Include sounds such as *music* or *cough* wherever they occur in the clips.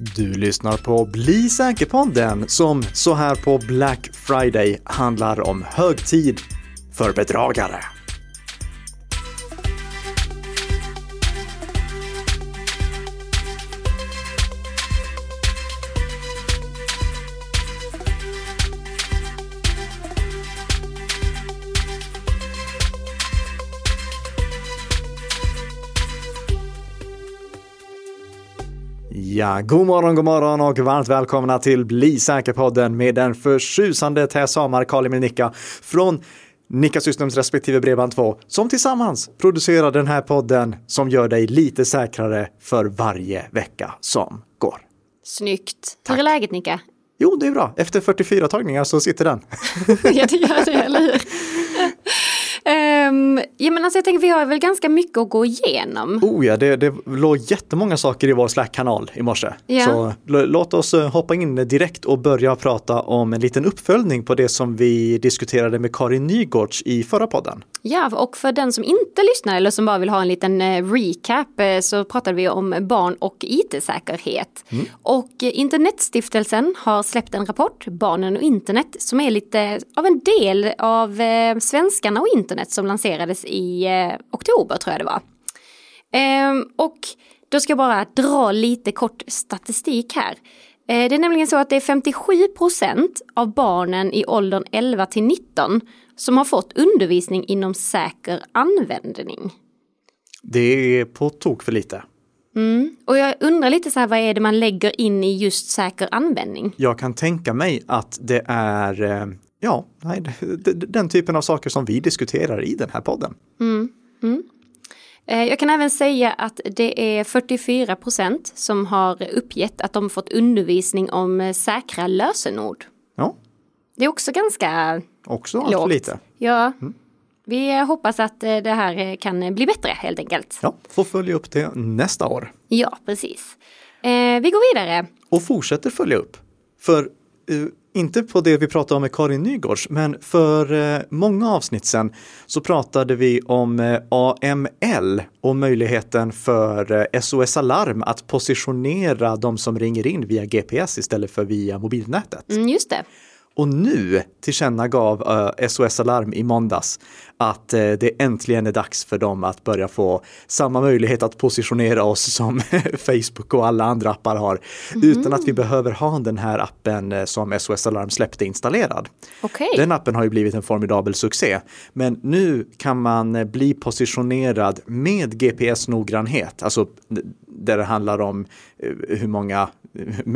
Du lyssnar på Bli säker-podden som så här på Black Friday handlar om högtid för bedragare. Ja, god morgon, god morgon och varmt välkomna till Bli säker-podden med den förtjusande Tess Hamar, Karl Nicka från Nicka Systems respektive Bredband 2 som tillsammans producerar den här podden som gör dig lite säkrare för varje vecka som går. Snyggt. Hur är läget Nicka? Jo, det är bra. Efter 44 tagningar så sitter den. *laughs* ja, det gör det, eller hur? Um, ja, men alltså jag tänker vi har väl ganska mycket att gå igenom. Oh ja, det, det låg jättemånga saker i vår Slack-kanal i morse. Ja. Så låt oss eh, hoppa in direkt och börja prata om en liten uppföljning på det som vi diskuterade med Karin Nygårds i förra podden. Ja, och för den som inte lyssnar eller som bara vill ha en liten eh, recap eh, så pratade vi om barn och IT-säkerhet. Mm. Och Internetstiftelsen har släppt en rapport, Barnen och internet, som är lite av en del av svenskarna och internet som lanserades i eh, oktober tror jag det var. Ehm, och då ska jag bara dra lite kort statistik här. Eh, det är nämligen så att det är 57 procent av barnen i åldern 11 till 19 som har fått undervisning inom säker användning. Det är på tok för lite. Mm. Och jag undrar lite så här, vad är det man lägger in i just säker användning? Jag kan tänka mig att det är eh, ja, nej, den typen av saker som vi diskuterar i den här podden. Mm. Mm. Eh, jag kan även säga att det är 44 procent som har uppgett att de fått undervisning om eh, säkra lösenord. Ja. Det är också ganska Också lågt. lite. Ja. Mm. Vi hoppas att eh, det här kan bli bättre helt enkelt. Ja, får följa upp det nästa år. Ja, precis. vi går vidare. Och fortsätter följa upp. För inte på det vi pratade om med Karin Nygårds, men för eh, många avsnitt sedan så pratade vi om eh, AML och möjligheten för SOS eh, Alarm att positionera de som ringer in via GPS istället för via mobilnätet. Mm, just det. Och nu tillkännagav uh, SOS Alarm i måndags att uh, det äntligen är dags för dem att börja få samma möjlighet att positionera oss *laughs* som Facebook och alla andra appar har. Mm. Utan att vi behöver ha den här appen uh, som SOS Alarm släppte installerad. Okay. Den appen har ju blivit en formidabel succé. Men nu kan man bli positionerad med GPS-noggrannhet, alltså där det handlar om hur många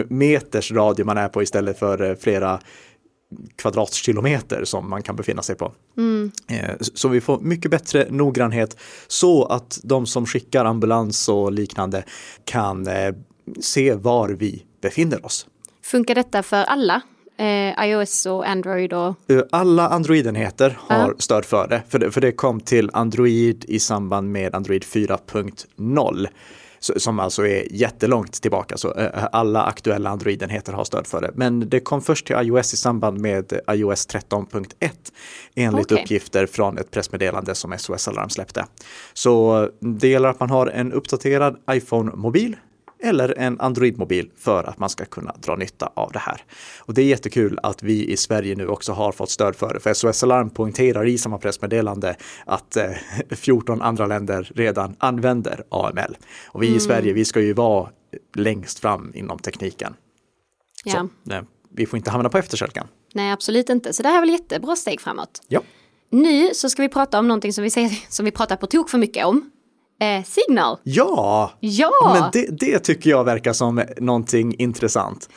meters radie man är på istället för flera kvadratkilometer som man kan befinna sig på. Mm. Eh, så vi får mycket bättre noggrannhet så att de som skickar ambulans och liknande kan eh, se var vi befinner oss. Funkar detta för alla? Eh, iOS och Android? Och... Alla Android-enheter har uh. stöd för det, för det, för det kom till Android i samband med Android 4.0 som alltså är jättelångt tillbaka. Så eh, alla aktuella Android-enheter har stöd för det. Men det kom först till iOS i samband med iOS 13.1 enligt okay. uppgifter från ett pressmeddelande som SOS Alarm släppte. Så det gäller att man har en uppdaterad iPhone-mobil eller en Android-mobil för att man ska kunna dra nytta av det här. Och det är jättekul att vi i Sverige nu också har fått stöd för det, för SOS Alarm poängterar i samma pressmeddelande att eh, 14 andra länder redan använder AML. Och vi mm. i Sverige, vi ska ju vara längst fram inom tekniken. Ja. Så, eh, vi får inte hamna på efterkälken. Nej, absolut inte. Så det här är väl jättebra steg framåt. Ja. Nu så ska vi prata om någonting som vi, säger, som vi pratar på tok för mycket om. Eh, Signal. Ja! Ja! Men det, det, tycker jag verkar som någonting intressant.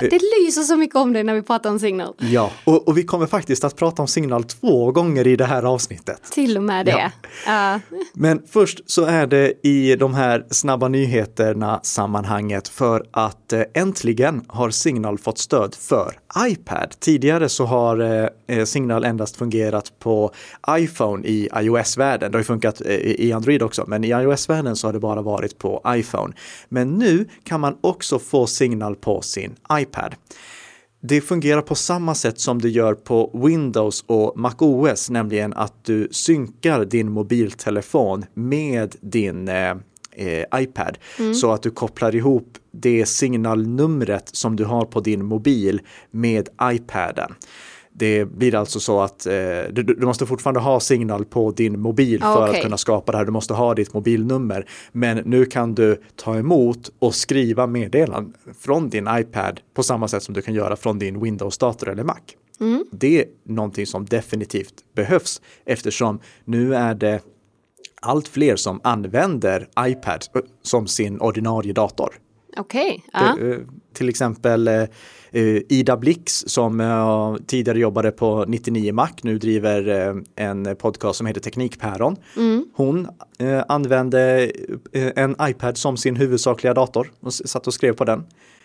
Det lyser så mycket om det när vi pratar om Signal. Ja, och, och vi kommer faktiskt att prata om Signal två gånger i det här avsnittet. Till och med det. Ja. Uh. *laughs* Men först så är det i de här snabba nyheterna sammanhanget för att eh, äntligen har Signal fått stöd för iPad. Tidigare så har eh, eh Signal endast fungerat på iPhone i iOS-världen. Det har ju funkat eh, i Android också, men i iOS-världen så har det bara varit på iPhone. Men nu kan man också få Signal på sin iPad. Det fungerar på samma sätt som det gör på Windows och MacOS, nämligen att du synkar din mobiltelefon med din eh, iPad. Så att du kopplar ihop det signalnumret som du har på din mobil med iPaden. Det blir alltså så att eh, du, du, måste fortfarande ha signal på din mobil Ah, för okej. att kunna skapa det här. Du måste ha ditt mobilnummer. Men nu kan du ta emot och skriva meddelanden från din iPad på samma sätt som du kan göra från din Windows-dator eller Mac. Det är någonting som definitivt behövs eftersom nu är det allt fler som använder iPad eh, som sin ordinarie dator. Okej, ja. Eh, Till exempel eh, eh, Ida Blix som tidigare jobbade på 99 Mac, nu driver en podcast som heter Teknikpäron. Hon eh, använde en iPad som sin huvudsakliga dator och satt och skrev på den.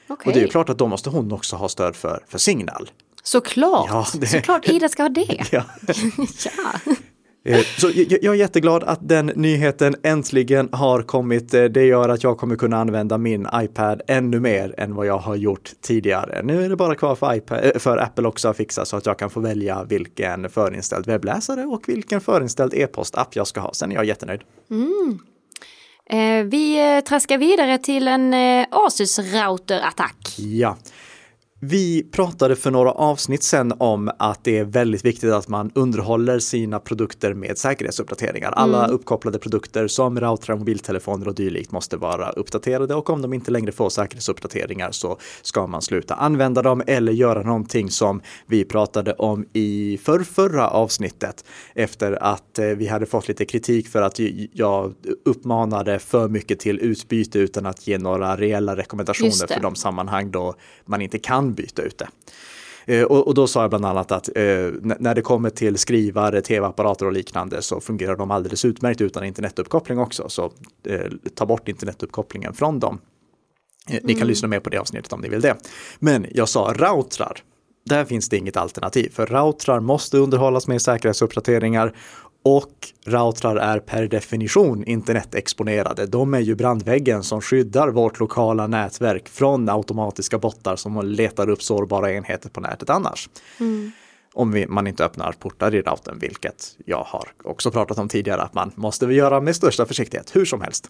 Och det är ju klart att då måste hon också ha stöd för, för Signal. Såklart, Ja, det- såklart Ida ska ha det. *laughs* Ja. *laughs* ja. Eh, Så jag, är jätteglad att den nyheten äntligen har kommit. Eh, Det gör att jag kommer kunna använda min iPad ännu mer än vad jag har gjort tidigare. Nu är det bara kvar för, iPad, eh, för Apple också att fixa så att jag kan få välja vilken förinställd webbläsare och vilken förinställd e-postapp jag ska ha. Sen är jag jättenöjd. Eh, vi traskar vidare till en eh, Asus routerattack. Ja. Vi pratade för några avsnitt sedan om att det är väldigt viktigt att man underhåller sina produkter med säkerhetsuppdateringar. Alla uppkopplade produkter som routrar, mobiltelefoner och dylikt måste vara uppdaterade och om de inte längre får säkerhetsuppdateringar så ska man sluta använda dem eller göra någonting som vi pratade om i för förra avsnittet. Efter att eh, vi hade fått lite kritik för att jag uppmanade för mycket till utbyte utan att ge några reella rekommendationer för de sammanhang då man inte kan byta ut det. Eh, Och, då sa jag bland annat att eh, när det kommer till skrivare, tv-apparater och liknande så fungerar de alldeles utmärkt utan internetuppkoppling också. Så eh, ta bort internetuppkopplingen från dem. Ni kan lyssna mer på det avsnittet om ni vill det. Men jag sa routrar. Där finns det inget alternativ, för routrar måste underhållas med säkerhetsuppdateringar och routrar är per definition internetexponerade. De är ju brandväggen som skyddar vårt lokala nätverk från automatiska bottar som letar upp sårbara enheter på nätet annars. Om vi, man inte öppnar portar i routern, vilket jag har också pratat om tidigare att man måste göra med största försiktighet, hur som helst.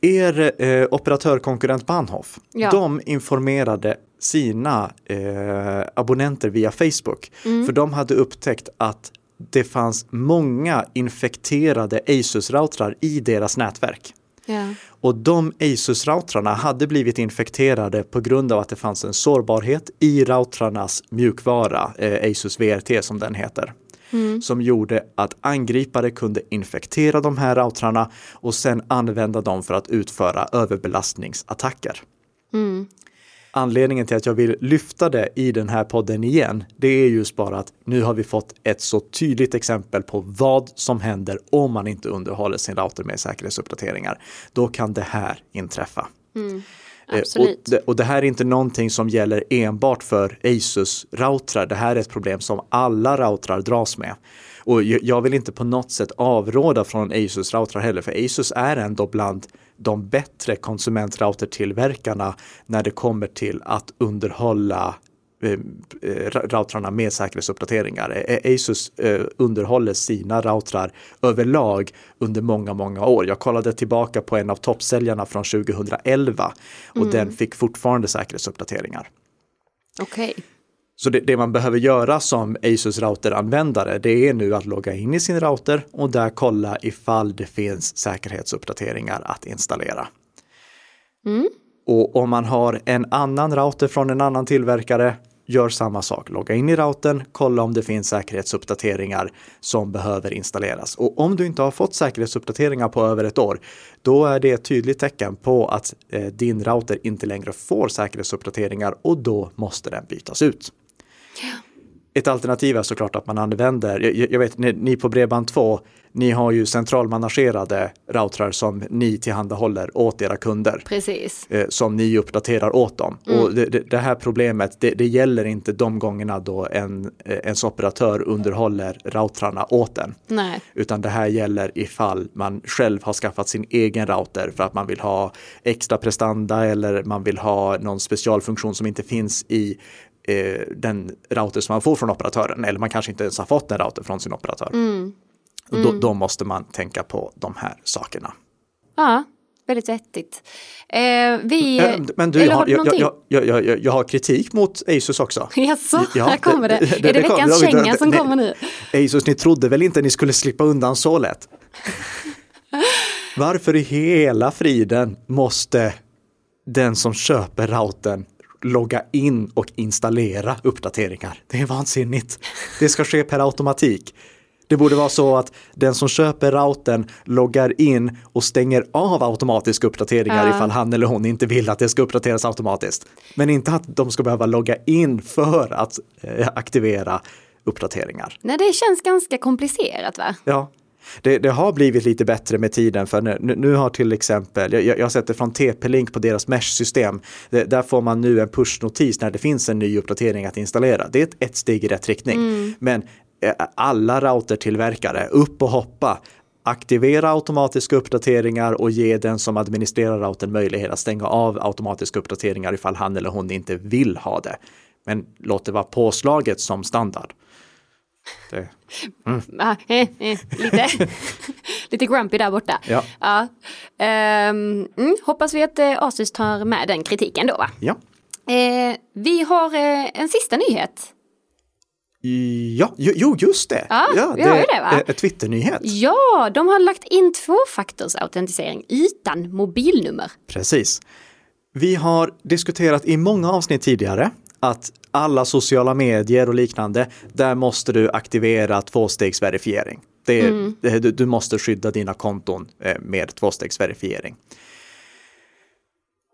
Er eh, operatörkonkurrent Bahnhof, Ja. de informerade sina eh, abonnenter via Facebook, för de hade upptäckt att det fanns många infekterade Asus-routrar i deras nätverk. Ja. Och de Asus-routrarna hade blivit infekterade på grund av att det fanns en sårbarhet i routrarnas mjukvara, eh, Asus VRT som den heter. Som gjorde att angripare kunde infektera de här routrarna och sen använda dem för att utföra överbelastningsattacker. Anledningen till att jag vill lyfta det i den här podden igen, det är just bara att nu har vi fått ett så tydligt exempel på vad som händer om man inte underhåller sin router med säkerhetsuppdateringar. Då kan det här inträffa. Eh, Absolut. Och det, och det här är inte någonting som gäller enbart för Asus-routrar. Det här är ett problem som alla routrar dras med. Och jag vill inte på något sätt avråda från Asus-routrar heller, för Asus är ändå bland de bättre konsumentroutertillverkarna när det kommer till att underhålla eh, eh, routrarna med säkerhetsuppdateringar. Asus eh, underhåller sina routrar överlag under många, många år. Jag kollade tillbaka på en av toppsäljarna från 2011 och den fick fortfarande säkerhetsuppdateringar. Okej. Så det, det man behöver göra som Asus routeranvändare det är nu att logga in i sin router och där kolla ifall det finns säkerhetsuppdateringar att installera. Och om man har en annan router från en annan tillverkare, gör samma sak. Logga in i routern, kolla om det finns säkerhetsuppdateringar som behöver installeras. Och om du inte har fått säkerhetsuppdateringar på över ett år, då är det ett tydligt tecken på att eh, din router inte längre får säkerhetsuppdateringar och då måste den bytas ut. Ett alternativ är såklart att man använder, jag, jag vet ni, ni på Bredband2, ni har ju centralmanagerade routrar som ni tillhandahåller åt era kunder Precis. eh, som ni uppdaterar åt dem. Och det, det, det här problemet, det, det gäller inte de gångerna då en, eh, ens operatör underhåller routrarna åt en. Nej. Utan det här gäller ifall man själv har skaffat sin egen router för att man vill ha extra prestanda eller man vill ha någon specialfunktion som inte finns i eh, den router som man får från operatören. Eller man kanske inte ens har fått en router från sin operatör. Och Då, då måste man tänka på de här sakerna. Ja. väldigt vettigt. Eh, vi, Eh, Men du, eller jag, har du jag, jag, jag, jag, har kritik mot Asus också. Jaså, Ja, här kommer det. det- det- är det, det kom- veckans det- känga som kommer nu? Asus, ni trodde väl inte ni skulle slippa undan så lätt? *laughs* Varför i hela friden måste den som köper routern logga in och installera uppdateringar? Det är vansinnigt. Det ska ske per automatik. Det borde vara så att den som köper routern loggar in och stänger av automatiska uppdateringar Ja. ifall han eller hon inte vill att det ska uppdateras automatiskt. Men inte att de ska behöva logga in för att eh, aktivera uppdateringar. Nej, det känns ganska komplicerat va? Ja, det, det har blivit lite bättre med tiden för nu, nu har till exempel, jag, jag har sett det från TP-Link på deras Mesh-system, Det- där får man nu en push-notis när det finns en ny uppdatering att installera. Det är ett, ett steg i rätt riktning. Men eh, alla routertillverkare, upp och hoppa, aktivera automatiska uppdateringar och ge den som administrerar routern möjlighet att stänga av automatiska uppdateringar ifall han eller hon inte vill ha det. Men låt det vara påslaget som standard. Det, Ah, eh, eh, lite, *laughs* lite grumpy där borta. Ja. Ehm, mm, hoppas vi att eh, Asus tar med den kritiken då va? ja. Eh, vi har eh, en sista nyhet. Ja, jo, just det. Ja, vi har ju det, va? en Twitternyhet. Ja, de har lagt in tvåfaktorsautentisering utan mobilnummer. Precis. Vi har diskuterat i många avsnitt tidigare att alla sociala medier och liknande, där måste du aktivera tvåstegsverifiering. Det är, det- du, du måste skydda dina konton eh, med tvåstegsverifiering.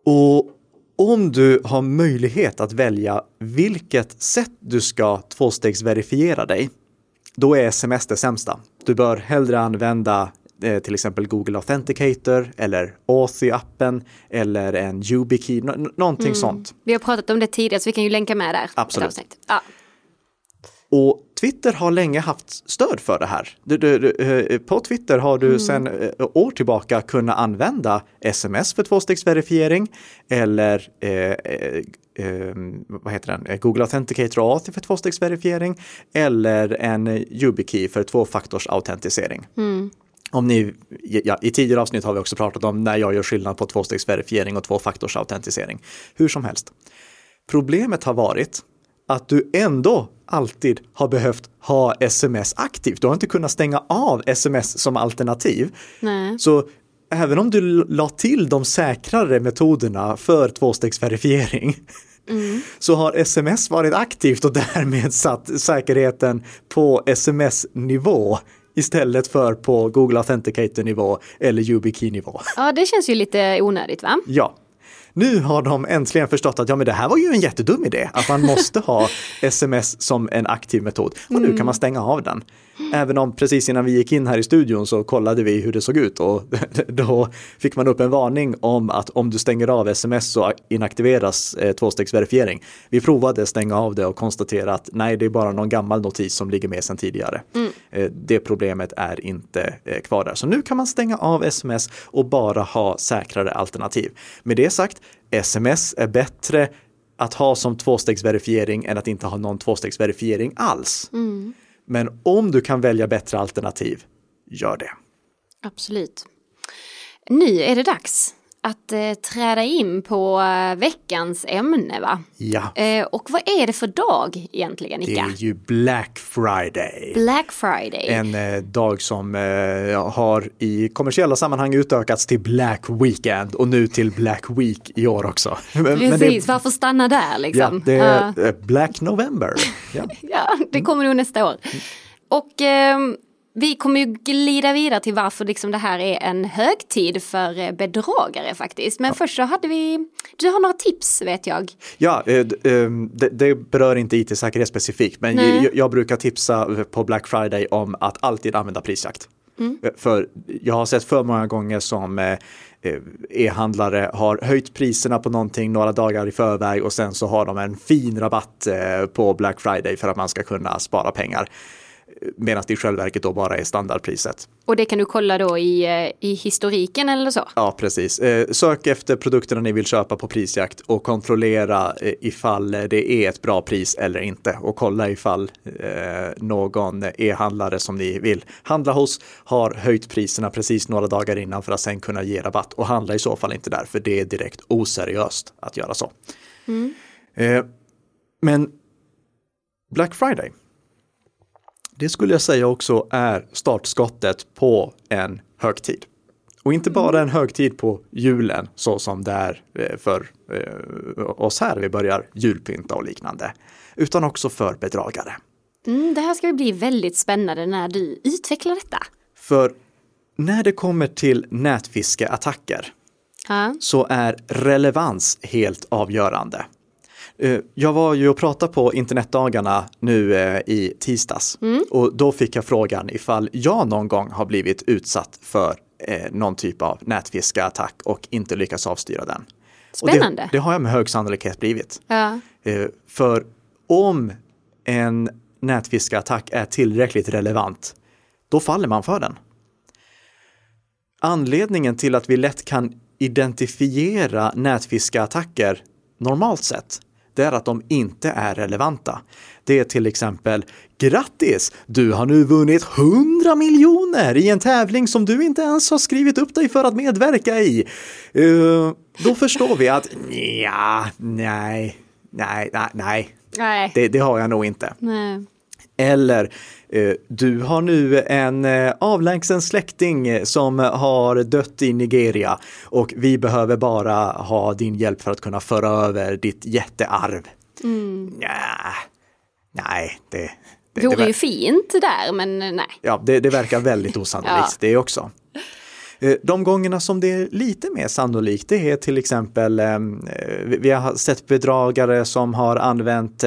Och om du har möjlighet att välja vilket sätt du ska tvåstegsverifiera dig, då är sms det sämsta. Du bör hellre använda eh, till exempel Google Authenticator eller Authy-appen eller en YubiKey, nå- någonting sånt. Vi har pratat om det tidigare så vi kan ju länka med där. Absolut. Ja. Och Twitter har länge haft stöd för det här. Du, du, du, eh, på Twitter har du sedan eh, år tillbaka kunnat använda sms för tvåstegsverifiering eller eh, eh, eh, vad heter den? Eh, Google Authenticator Authy för tvåstegsverifiering eller en YubiKey för tvåfaktorsautentisering. Om ni, ja, I tidigare avsnitt har vi också pratat om när jag gör skillnad på tvåstegsverifiering och tvåfaktorsautentisering. Hur som helst. Problemet har varit att du ändå alltid har behövt ha sms aktivt. Du har inte kunnat stänga av sms som alternativ. Nej. Så även om du la till de säkrare metoderna för tvåstegsverifiering *laughs* så har sms varit aktivt och därmed satt säkerheten på sms-nivå istället för på Google Authenticator-nivå eller YubiKey-nivå. ja, det känns ju lite onödigt va? Ja. Nu har de äntligen förstått att ja, men det här var ju en jättedum idé, att man måste ha *laughs* sms som en aktiv metod. Och nu kan man stänga av den. Även om precis innan vi gick in här i studion så kollade vi hur det såg ut och *laughs* då fick man upp en varning om att om du stänger av sms så inaktiveras eh, tvåstegsverifiering. Vi provade stänga av det och konstatera att nej, det är bara någon gammal notis som ligger med sedan tidigare. Eh, det problemet är inte eh, kvar där. Så nu kan man stänga av sms och bara ha säkrare alternativ. Med det sagt, sms är bättre att ha som tvåstegsverifiering än att inte ha någon tvåstegsverifiering alls. Men om du kan välja bättre alternativ, gör det. Absolut. Nu är det dags att eh, träda in på eh, veckans ämne va? Ja, Eh, och vad är det för dag egentligen det Nika? är ju Black Friday. Black Friday. En eh, dag som eh, har i kommersiella sammanhang utökats till Black Weekend och nu till Black Week i år också. *laughs* Men, men Precis, det, varför stanna där ja, liksom? det Ja. är eh, Black November. *laughs* Ja. Ja, det kommer nog nästa år. Och ehm, vi kommer ju glida vidare till varför liksom det här är en högtid för eh, bedragare faktiskt. Men först så hade vi, du har några tips vet jag. Ja, eh, ehm, det, det berör inte it-säkerhet specifikt, men Nej. jag, brukar tipsa på Black Friday om att alltid använda prisjakt. Eh, För jag har sett för många gånger som eh, eh, e-handlare har höjt priserna på någonting några dagar i förväg och sen så har de en fin rabatt på Black Friday för att man ska kunna spara pengar. Medan det i själva verket då bara är standardpriset. Och det kan du kolla då i, eh, i historiken eller så? Ja, precis. Eh, sök efter produkterna ni vill köpa på prisjakt och kontrollera eh, ifall det är ett bra pris eller inte. Och kolla ifall någon e-handlare som ni vill handla hos har höjt priserna precis några dagar innan för att sen kunna ge rabatt. Och handla i så fall inte där, för det är direkt oseriöst att göra så. Mm. Men Black Friday det skulle jag säga också är startskottet på en högtid. Och inte bara en högtid på julen så som det är eh, för eh, oss här, vi börjar julpynta och liknande, utan också för bedragare. Mm, det här ska bli väldigt spännande när du utvecklar detta. För när det kommer till nätfiskeattacker ha? så är relevans helt avgörande. Eh, jag var ju och pratade på internetdagarna nu eh, i tisdags mm. och då fick jag frågan ifall jag någon gång har blivit utsatt för eh, någon typ av nätfiskeattack och inte lyckats avstyra den. Spännande. Det, det, har jag med hög sannolikhet blivit. Ja. För om en nätfiskeattack är tillräckligt relevant, då faller man för den. Anledningen till att vi lätt kan identifiera nätfiskeattacker normalt sett det är att de inte är relevanta. Det är till exempel Grattis! Du har nu vunnit 100 miljoner i en tävling som du inte ens har skrivit upp dig för att medverka i. Uh, då förstår vi att ja, nej, nej, nej, nej, Det, det har jag nog inte. Nej. Eller eh, du har nu en eh, avlägsen släkting som har dött i Nigeria och vi behöver bara ha din hjälp för att kunna föra över ditt jättearv. Mm. Ja, nej, det... Det vore ju fint där, men nej. Ja, det, det verkar väldigt *laughs* osannolikt ja. det också. Eh, de gångerna som det är lite mer sannolikt det är till exempel, vi har sett bedragare som har använt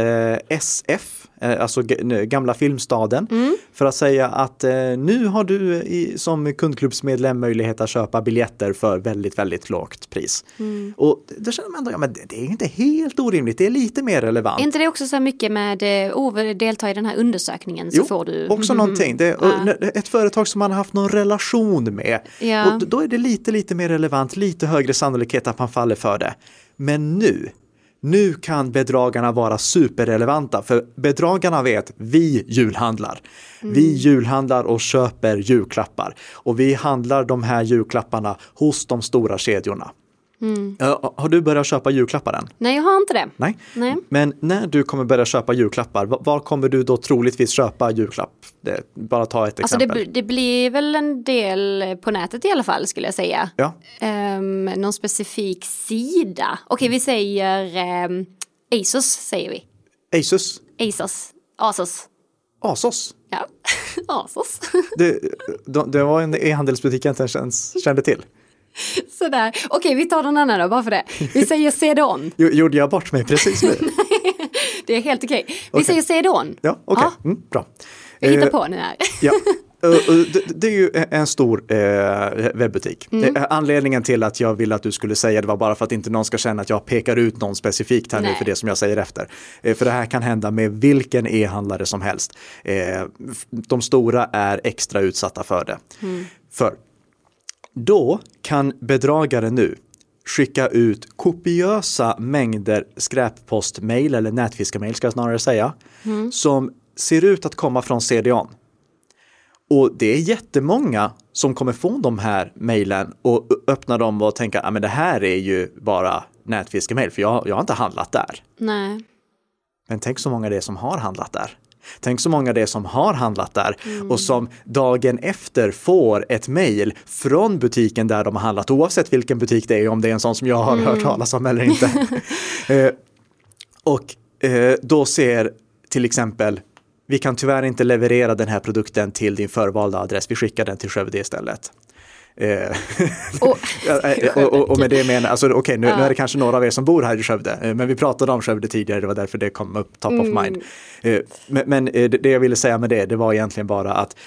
SF Eh, alltså gamla Filmstaden, mm. för att säga att eh, nu har du som kundklubbsmedlem möjlighet att köpa biljetter för väldigt, väldigt lågt pris. Mm. Och då känner man ändå, ja men det, är inte helt orimligt, det är lite mer relevant. Är inte det också så mycket med, oh, delta i den här undersökningen så jo, får du... också mm. någonting. Det, ja. Ett företag som man har haft någon relation med. Ja. Och då är det lite, lite mer relevant, lite högre sannolikhet att man faller för det. Men nu, nu kan bedragarna vara superrelevanta för bedragarna vet vi julhandlar. Mm. Vi julhandlar och köper julklappar och vi handlar de här julklapparna hos de stora kedjorna. Mm. Har du börjat köpa julklappar än? Nej, jag har inte det. Nej. Nej. Men när du kommer börja köpa julklappar, var kommer du då troligtvis köpa julklapp? Det, bara ta ett alltså exempel. Det, det, blir väl en del på nätet i alla fall skulle jag säga. Ja. Um, någon specifik sida. Okej, vi säger um, Asus säger vi. Asus? Asus. Asus. Asos? Ja, *laughs* Asos. det, det var en e-handelsbutik jag inte ens kände till. *laughs* Sådär, okej vi tar den andra då, bara för det. Vi säger CD-ON. Gjorde jag bort mig precis nu? *laughs* det är helt okej. Vi okay. säger CD-ON. Ja, okej, okay. mm, bra. Jag hittar eh, på den här. ja. *laughs* Det är ju en stor eh, webbutik. Mm. Eh, anledningen till att jag ville att du skulle säga det var bara för att inte någon ska känna att jag pekar ut någon specifikt här Nej. nu för det som jag säger efter. För det här kan hända med vilken e-handlare som helst. De stora är extra utsatta för det. Mm. För då kan bedragare nu skicka ut kopiösa mängder skräppostmail eller nätfiskemail ska jag snarare säga, mm. som ser ut att komma från CDON. Och det är jättemånga som kommer få de här mejlen och öppna dem och tänka att det här är ju bara nätfiskemail för jag, jag har inte handlat där. Nej. Men tänk så många det är som har handlat där. Tänk så många det är som har handlat där mm. och som dagen efter får ett mejl från butiken där de har handlat, oavsett vilken butik det är, om det är en sån som jag har mm. hört talas om eller inte. *laughs* eh, och eh, då ser till exempel, vi kan tyvärr inte leverera den här produkten till din förvalda adress, vi skickar den till Skövde istället. *laughs* Eh, och, och, och, med det menar alltså okej okay, nu, ja. nu, är det kanske några av er som bor här i Skövde, eh, men vi pratade om Skövde tidigare, det var därför det kom upp top mm. of mind. Eh, men, men det jag ville säga med det, det var egentligen bara att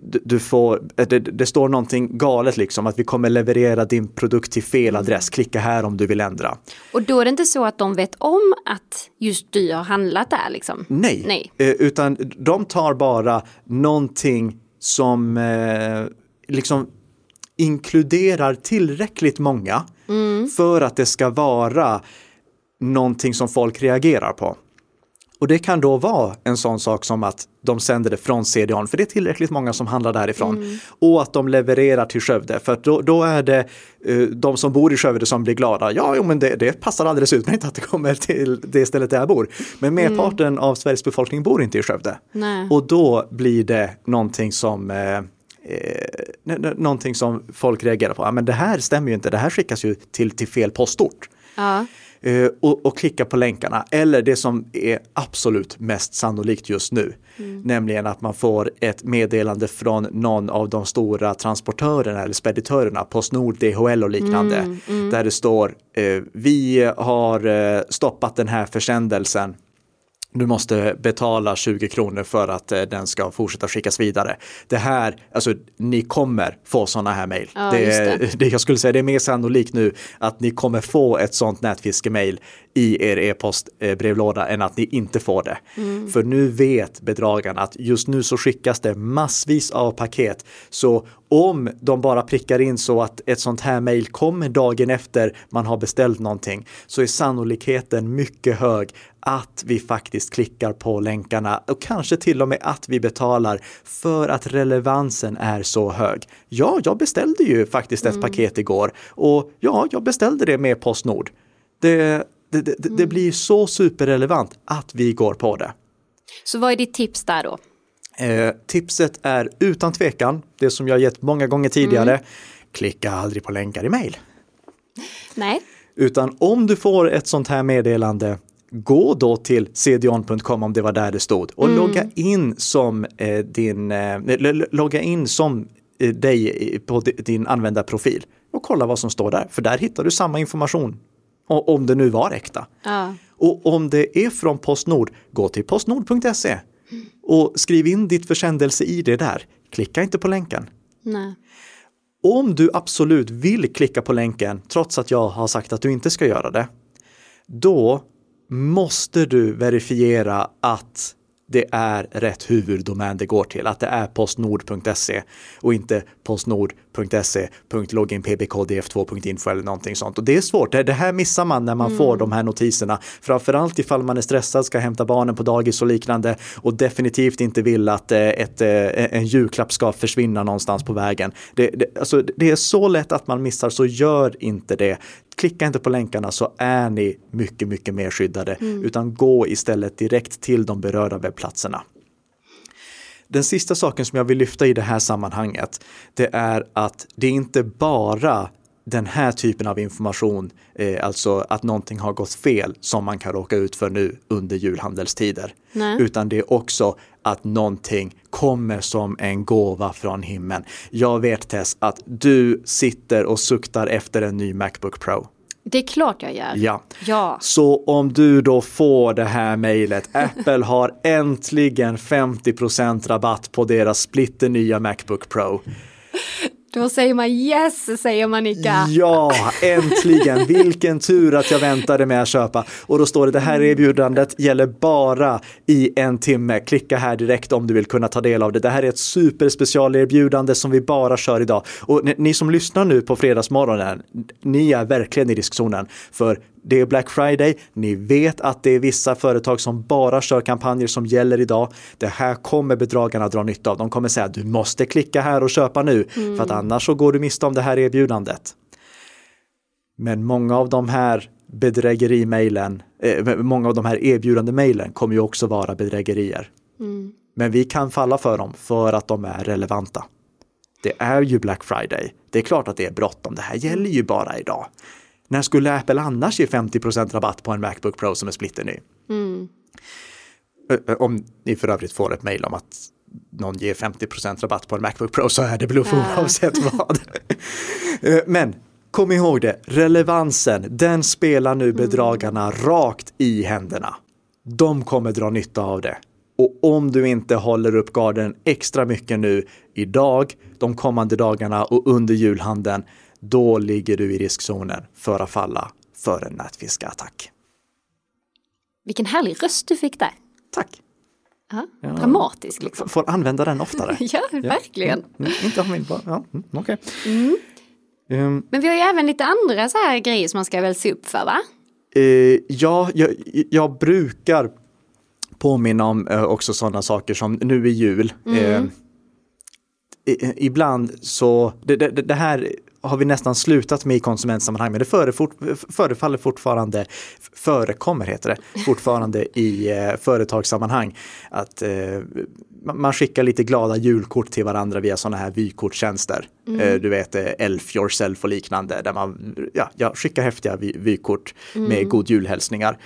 du får, det, det, står någonting galet liksom, att vi kommer leverera din produkt till fel mm. adress, klicka här om du vill ändra. Och då är det inte så att de vet om att just du har handlat där liksom? Nej, Nej. utan de tar bara någonting som liksom inkluderar tillräckligt många mm. för att det ska vara någonting som folk reagerar på. Och det kan då vara en sån sak som att de sänder det från CDON, för det är tillräckligt många som handlar därifrån. Mm. Och att de levererar till Skövde, för då, då är det uh, de som bor i Skövde som blir glada. Ja, jo, men det, det passar alldeles utmärkt att det kommer till det stället där jag bor. Men merparten mm. av Sveriges befolkning bor inte i Skövde. Nej. Och då blir det någonting som uh, eh, någonting som folk reagerar på. Ja, men det här stämmer ju inte, det här skickas ju till, till fel postort. Ja. Eh, och, och, klicka på länkarna. Eller det som är absolut mest sannolikt just nu. Mm. Nämligen att man får ett meddelande från någon av de stora transportörerna eller speditörerna, Postnord, DHL och liknande. Mm, mm. Där det står eh, vi har eh, stoppat den här försändelsen du måste betala 20 kronor för att eh, den ska fortsätta skickas vidare. Det här, alltså ni kommer få sådana här mejl. Ja, det, *laughs* det. jag skulle säga det är mer sannolikt nu att ni kommer få ett sånt nätfiskemail i er e-postbrevlåda än att ni inte får det. Mm. För nu vet bedragarna att just nu så skickas det massvis av paket. Så om de bara prickar in så att ett sånt här mejl kommer dagen efter man har beställt någonting så är sannolikheten mycket hög att vi faktiskt klickar på länkarna och kanske till och med att vi betalar för att relevansen är så hög. Ja, jag beställde ju faktiskt ett mm. paket igår och ja, jag beställde det med Postnord. Det, det, det, det mm. blir så superrelevant att vi går på det. Så vad är ditt tips där då? Eh, tipset är utan tvekan det som jag gett många gånger tidigare. Mm. Klicka aldrig på länkar i mejl. Nej. Utan om du får ett sånt här meddelande, gå då till cdon.com om det var där det stod och mm. logga in som eh, din, eh, logga in som eh, dig på din användarprofil och kolla vad som står där, för där hittar du samma information om det nu var äkta. Ja. Och om det är från Postnord, gå till postnord.se och skriv in ditt försändelse-id där. Klicka inte på länken. Nej. Om du absolut vill klicka på länken, trots att jag har sagt att du inte ska göra det, då måste du verifiera att det är rätt huvuddomän det går till, att det är postnord.se och inte postnord.se.loginpbkdf2.info eller någonting sånt. Och det är svårt, det här missar man när man mm. får de här notiserna. Framförallt ifall man är stressad, ska hämta barnen på dagis och liknande och definitivt inte vill att eh, ett, eh, en julklapp ska försvinna någonstans på vägen. Det, det, alltså, det är så lätt att man missar, så gör inte det klicka inte på länkarna så är ni mycket, mycket mer skyddade, mm. utan gå istället direkt till de berörda webbplatserna. Den sista saken som jag vill lyfta i det här sammanhanget, det är att det inte bara den här typen av information, eh, alltså att någonting har gått fel som man kan råka ut för nu under julhandelstider. Nej. Utan det är också att någonting kommer som en gåva från himlen. Jag vet Tess att du sitter och suktar efter en ny Macbook Pro. Det är klart jag gör. Ja. ja. Så om du då får det här mejlet, *laughs* Apple har äntligen 50% rabatt på deras splitternya Macbook Pro. Då säger man yes, säger Manika. Ja, äntligen! Vilken tur att jag väntade med att köpa. Och då står det, det här erbjudandet gäller bara i en timme. Klicka här direkt om du vill kunna ta del av det. Det här är ett superspecialerbjudande som vi bara kör idag. Och ni, ni som lyssnar nu på fredagsmorgonen, ni är verkligen i riskzonen. För det är Black Friday. Ni vet att det är vissa företag som bara kör kampanjer som gäller idag. Det här kommer bedragarna dra nytta av. De kommer säga du måste klicka här och köpa nu mm. för att annars så går du miste om det här erbjudandet. Men många av de här bedrägerimejlen, eh, många av de här erbjudande mejlen kommer ju också vara bedrägerier. Mm. Men vi kan falla för dem för att de är relevanta. Det är ju Black Friday. Det är klart att det är bråttom. Det här gäller ju bara idag. När skulle Apple annars ge 50% rabatt på en Macbook Pro som är splitterny? Mm. Om ni för övrigt får ett mejl om att någon ger 50% rabatt på en Macbook Pro så är det Bluefo ah. oavsett vad. Men kom ihåg det, relevansen, den spelar nu bedragarna mm. rakt i händerna. De kommer dra nytta av det. Och om du inte håller upp garden extra mycket nu idag, de kommande dagarna och under julhandeln, då ligger du i riskzonen för att falla för en nätfiskeattack. Vilken härlig röst du fick där. Tack. Ja, dramatisk liksom. Får använda den oftare. *laughs* ja, verkligen. Ja. Mm, inte ha min på. Ja, mm, okay. mm. Um, Men vi har ju även lite andra så här grejer som man ska väl se upp för va? Uh, ja, jag, jag, brukar påminna om uh, också sådana saker som nu i jul. Uh, ibland så, det, det, det, här har vi nästan slutat med i konsumentsammanhang, men det förefaller fortfarande, förekommer heter det, fortfarande i eh, företagssammanhang. Att eh, man skickar lite glada julkort till varandra via sådana här vykortstjänster. Mm. Eh, du vet Elf yourself och liknande, där man ja, skickar häftiga vy vykort mm. med god julhälsningar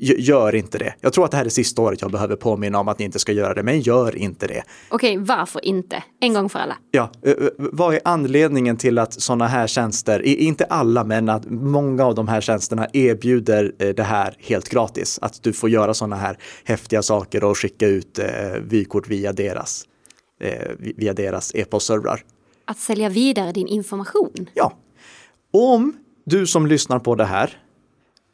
gör inte det. Jag tror att det här är sista året jag behöver påminna om att ni inte ska göra det, men gör inte det. Okej, varför inte? En gång för alla. Ja, vad är anledningen till att sådana här tjänster, inte alla, men att många av de här tjänsterna erbjuder det här helt gratis? Att du får göra sådana här häftiga saker och skicka ut vykort via deras, via deras e-postservrar. Att sälja vidare din information? Ja. Om du som lyssnar på det här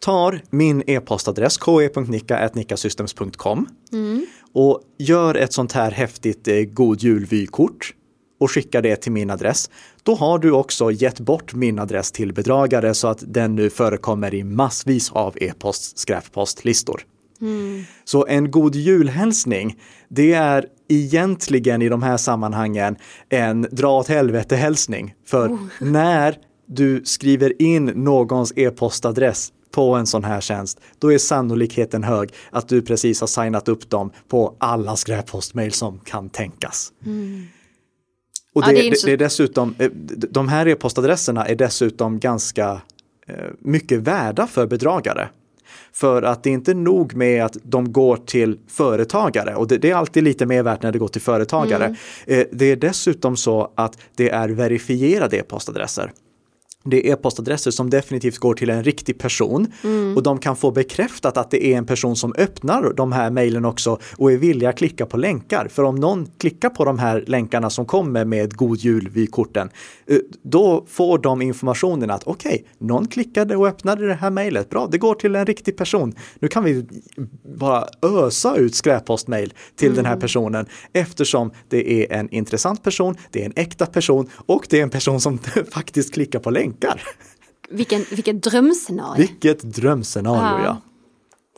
tar min e-postadress ke.nicka.nickasystems.com mm. och gör ett sånt här häftigt eh, god jul-vykort och skickar det till min adress. Då har du också gett bort min adress till bedragare så att den nu förekommer i massvis av e-post skräppostlistor. Mm. Så en god julhälsning, det är egentligen i de här sammanhangen en dra åt helvete hälsning. För oh. *laughs* när du skriver in någons e-postadress på en sån här tjänst, då är sannolikheten hög att du precis har signat upp dem på alla skräppostmail som kan tänkas. Mm. Och det, ja, det, är det, är dessutom, eh, de här e-postadresserna är dessutom ganska eh, mycket värda för bedragare. För att det är inte nog med att de går till företagare och det, det är alltid lite mer värt när det går till företagare. Mm. Eh, det är dessutom så att det är verifierade e-postadresser det är e-postadresser som definitivt går till en riktig person mm. och de kan få bekräftat att det är en person som öppnar de här mejlen också och är villiga att klicka på länkar. För om någon klickar på de här länkarna som kommer med God Jul vykorten, eh, då får de informationen att okej, okay, någon klickade och öppnade det här mejlet. Bra, det går till en riktig person. Nu kan vi bara ösa ut skräppostmejl till mm. den här mm. personen eftersom det är en intressant person, det är en äkta person och det är en person som *laughs* faktiskt klickar på länkar funkar. Vilken, vilket drömscenario. Vilket drömscenario, ja.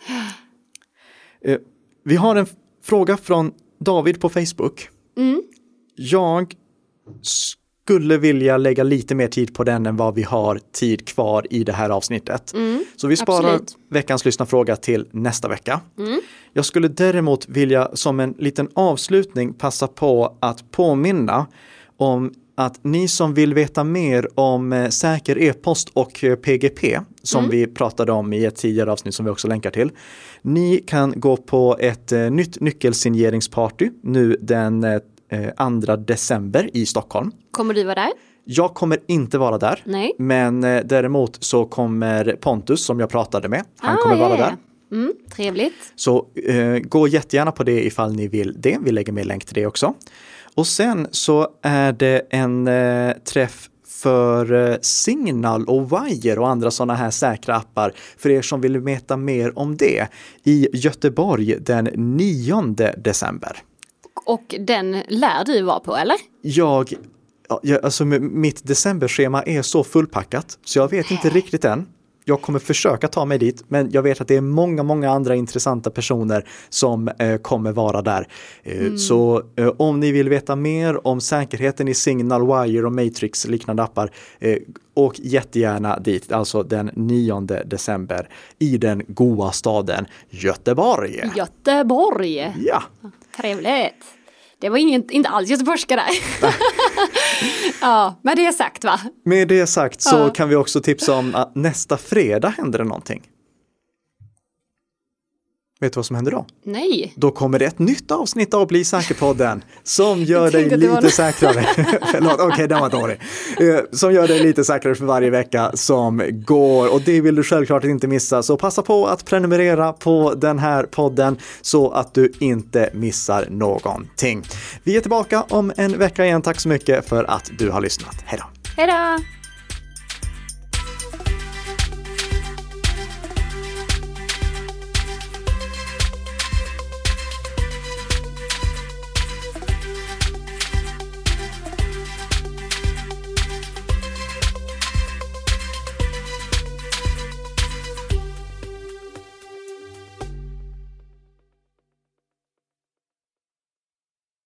ja. Eh, vi har en fråga från David på Facebook. Mm. Jag skulle vilja lägga lite mer tid på den än vad vi har tid kvar i det här avsnittet. Mm, Så vi sparar absolut. veckans lyssnarfråga till nästa vecka. Mm. Jag skulle däremot vilja som en liten avslutning passa på att påminna om att ni som vill veta mer om eh, säker e-post och eh, PGP, som mm. vi pratade om i ett tidigare avsnitt som vi också länkar till. Ni kan gå på ett eh, nytt nyckelsigneringsparty nu den 2 december i Stockholm. Kommer du vara där? Jag kommer inte vara där, Nej. men däremot så kommer Pontus som jag pratade med, han ah, kommer vara yeah. där. Mm, trevligt. Så eh, gå jättegärna på det ifall ni vill det. Vi lägger med länk till det också. Och sen så är det en eh, träff för eh, Signal och Wire och andra sådana här säkra appar för er som vill veta mer om det i Göteborg den 9 december. Och den lär du vara på eller? Jag, jag alltså mitt decemberschema är så fullpackat så jag vet inte riktigt än jag kommer försöka ta mig dit, men jag vet att det är många, många andra intressanta personer som eh, kommer vara där. Eh, mm. Så eh, om ni vill veta mer om säkerheten i Signal, Wire och Matrix liknande appar, eh, jättegärna dit, alltså den 9 december i den goa staden Göteborg. Göteborg! Ja! Trevligt! Det var ingen, inte alls göteborgska där. *laughs* ja, med det sagt va? Med det sagt så ja. kan vi också tipsa om att nästa fredag händer det någonting. Vet du vad som händer då? Nej. Då kommer det ett nytt avsnitt av Bli säker-podden som gör dig var lite något- säkrare. *laughs* Förlåt, okej, den var dålig. Eh, Som gör dig lite säkrare för varje vecka som går och det vill du självklart inte missa. Så passa på att prenumerera på den här podden så att du inte missar någonting. Vi är tillbaka om en vecka igen. Tack så mycket för att du har lyssnat. Hej då! Hej då!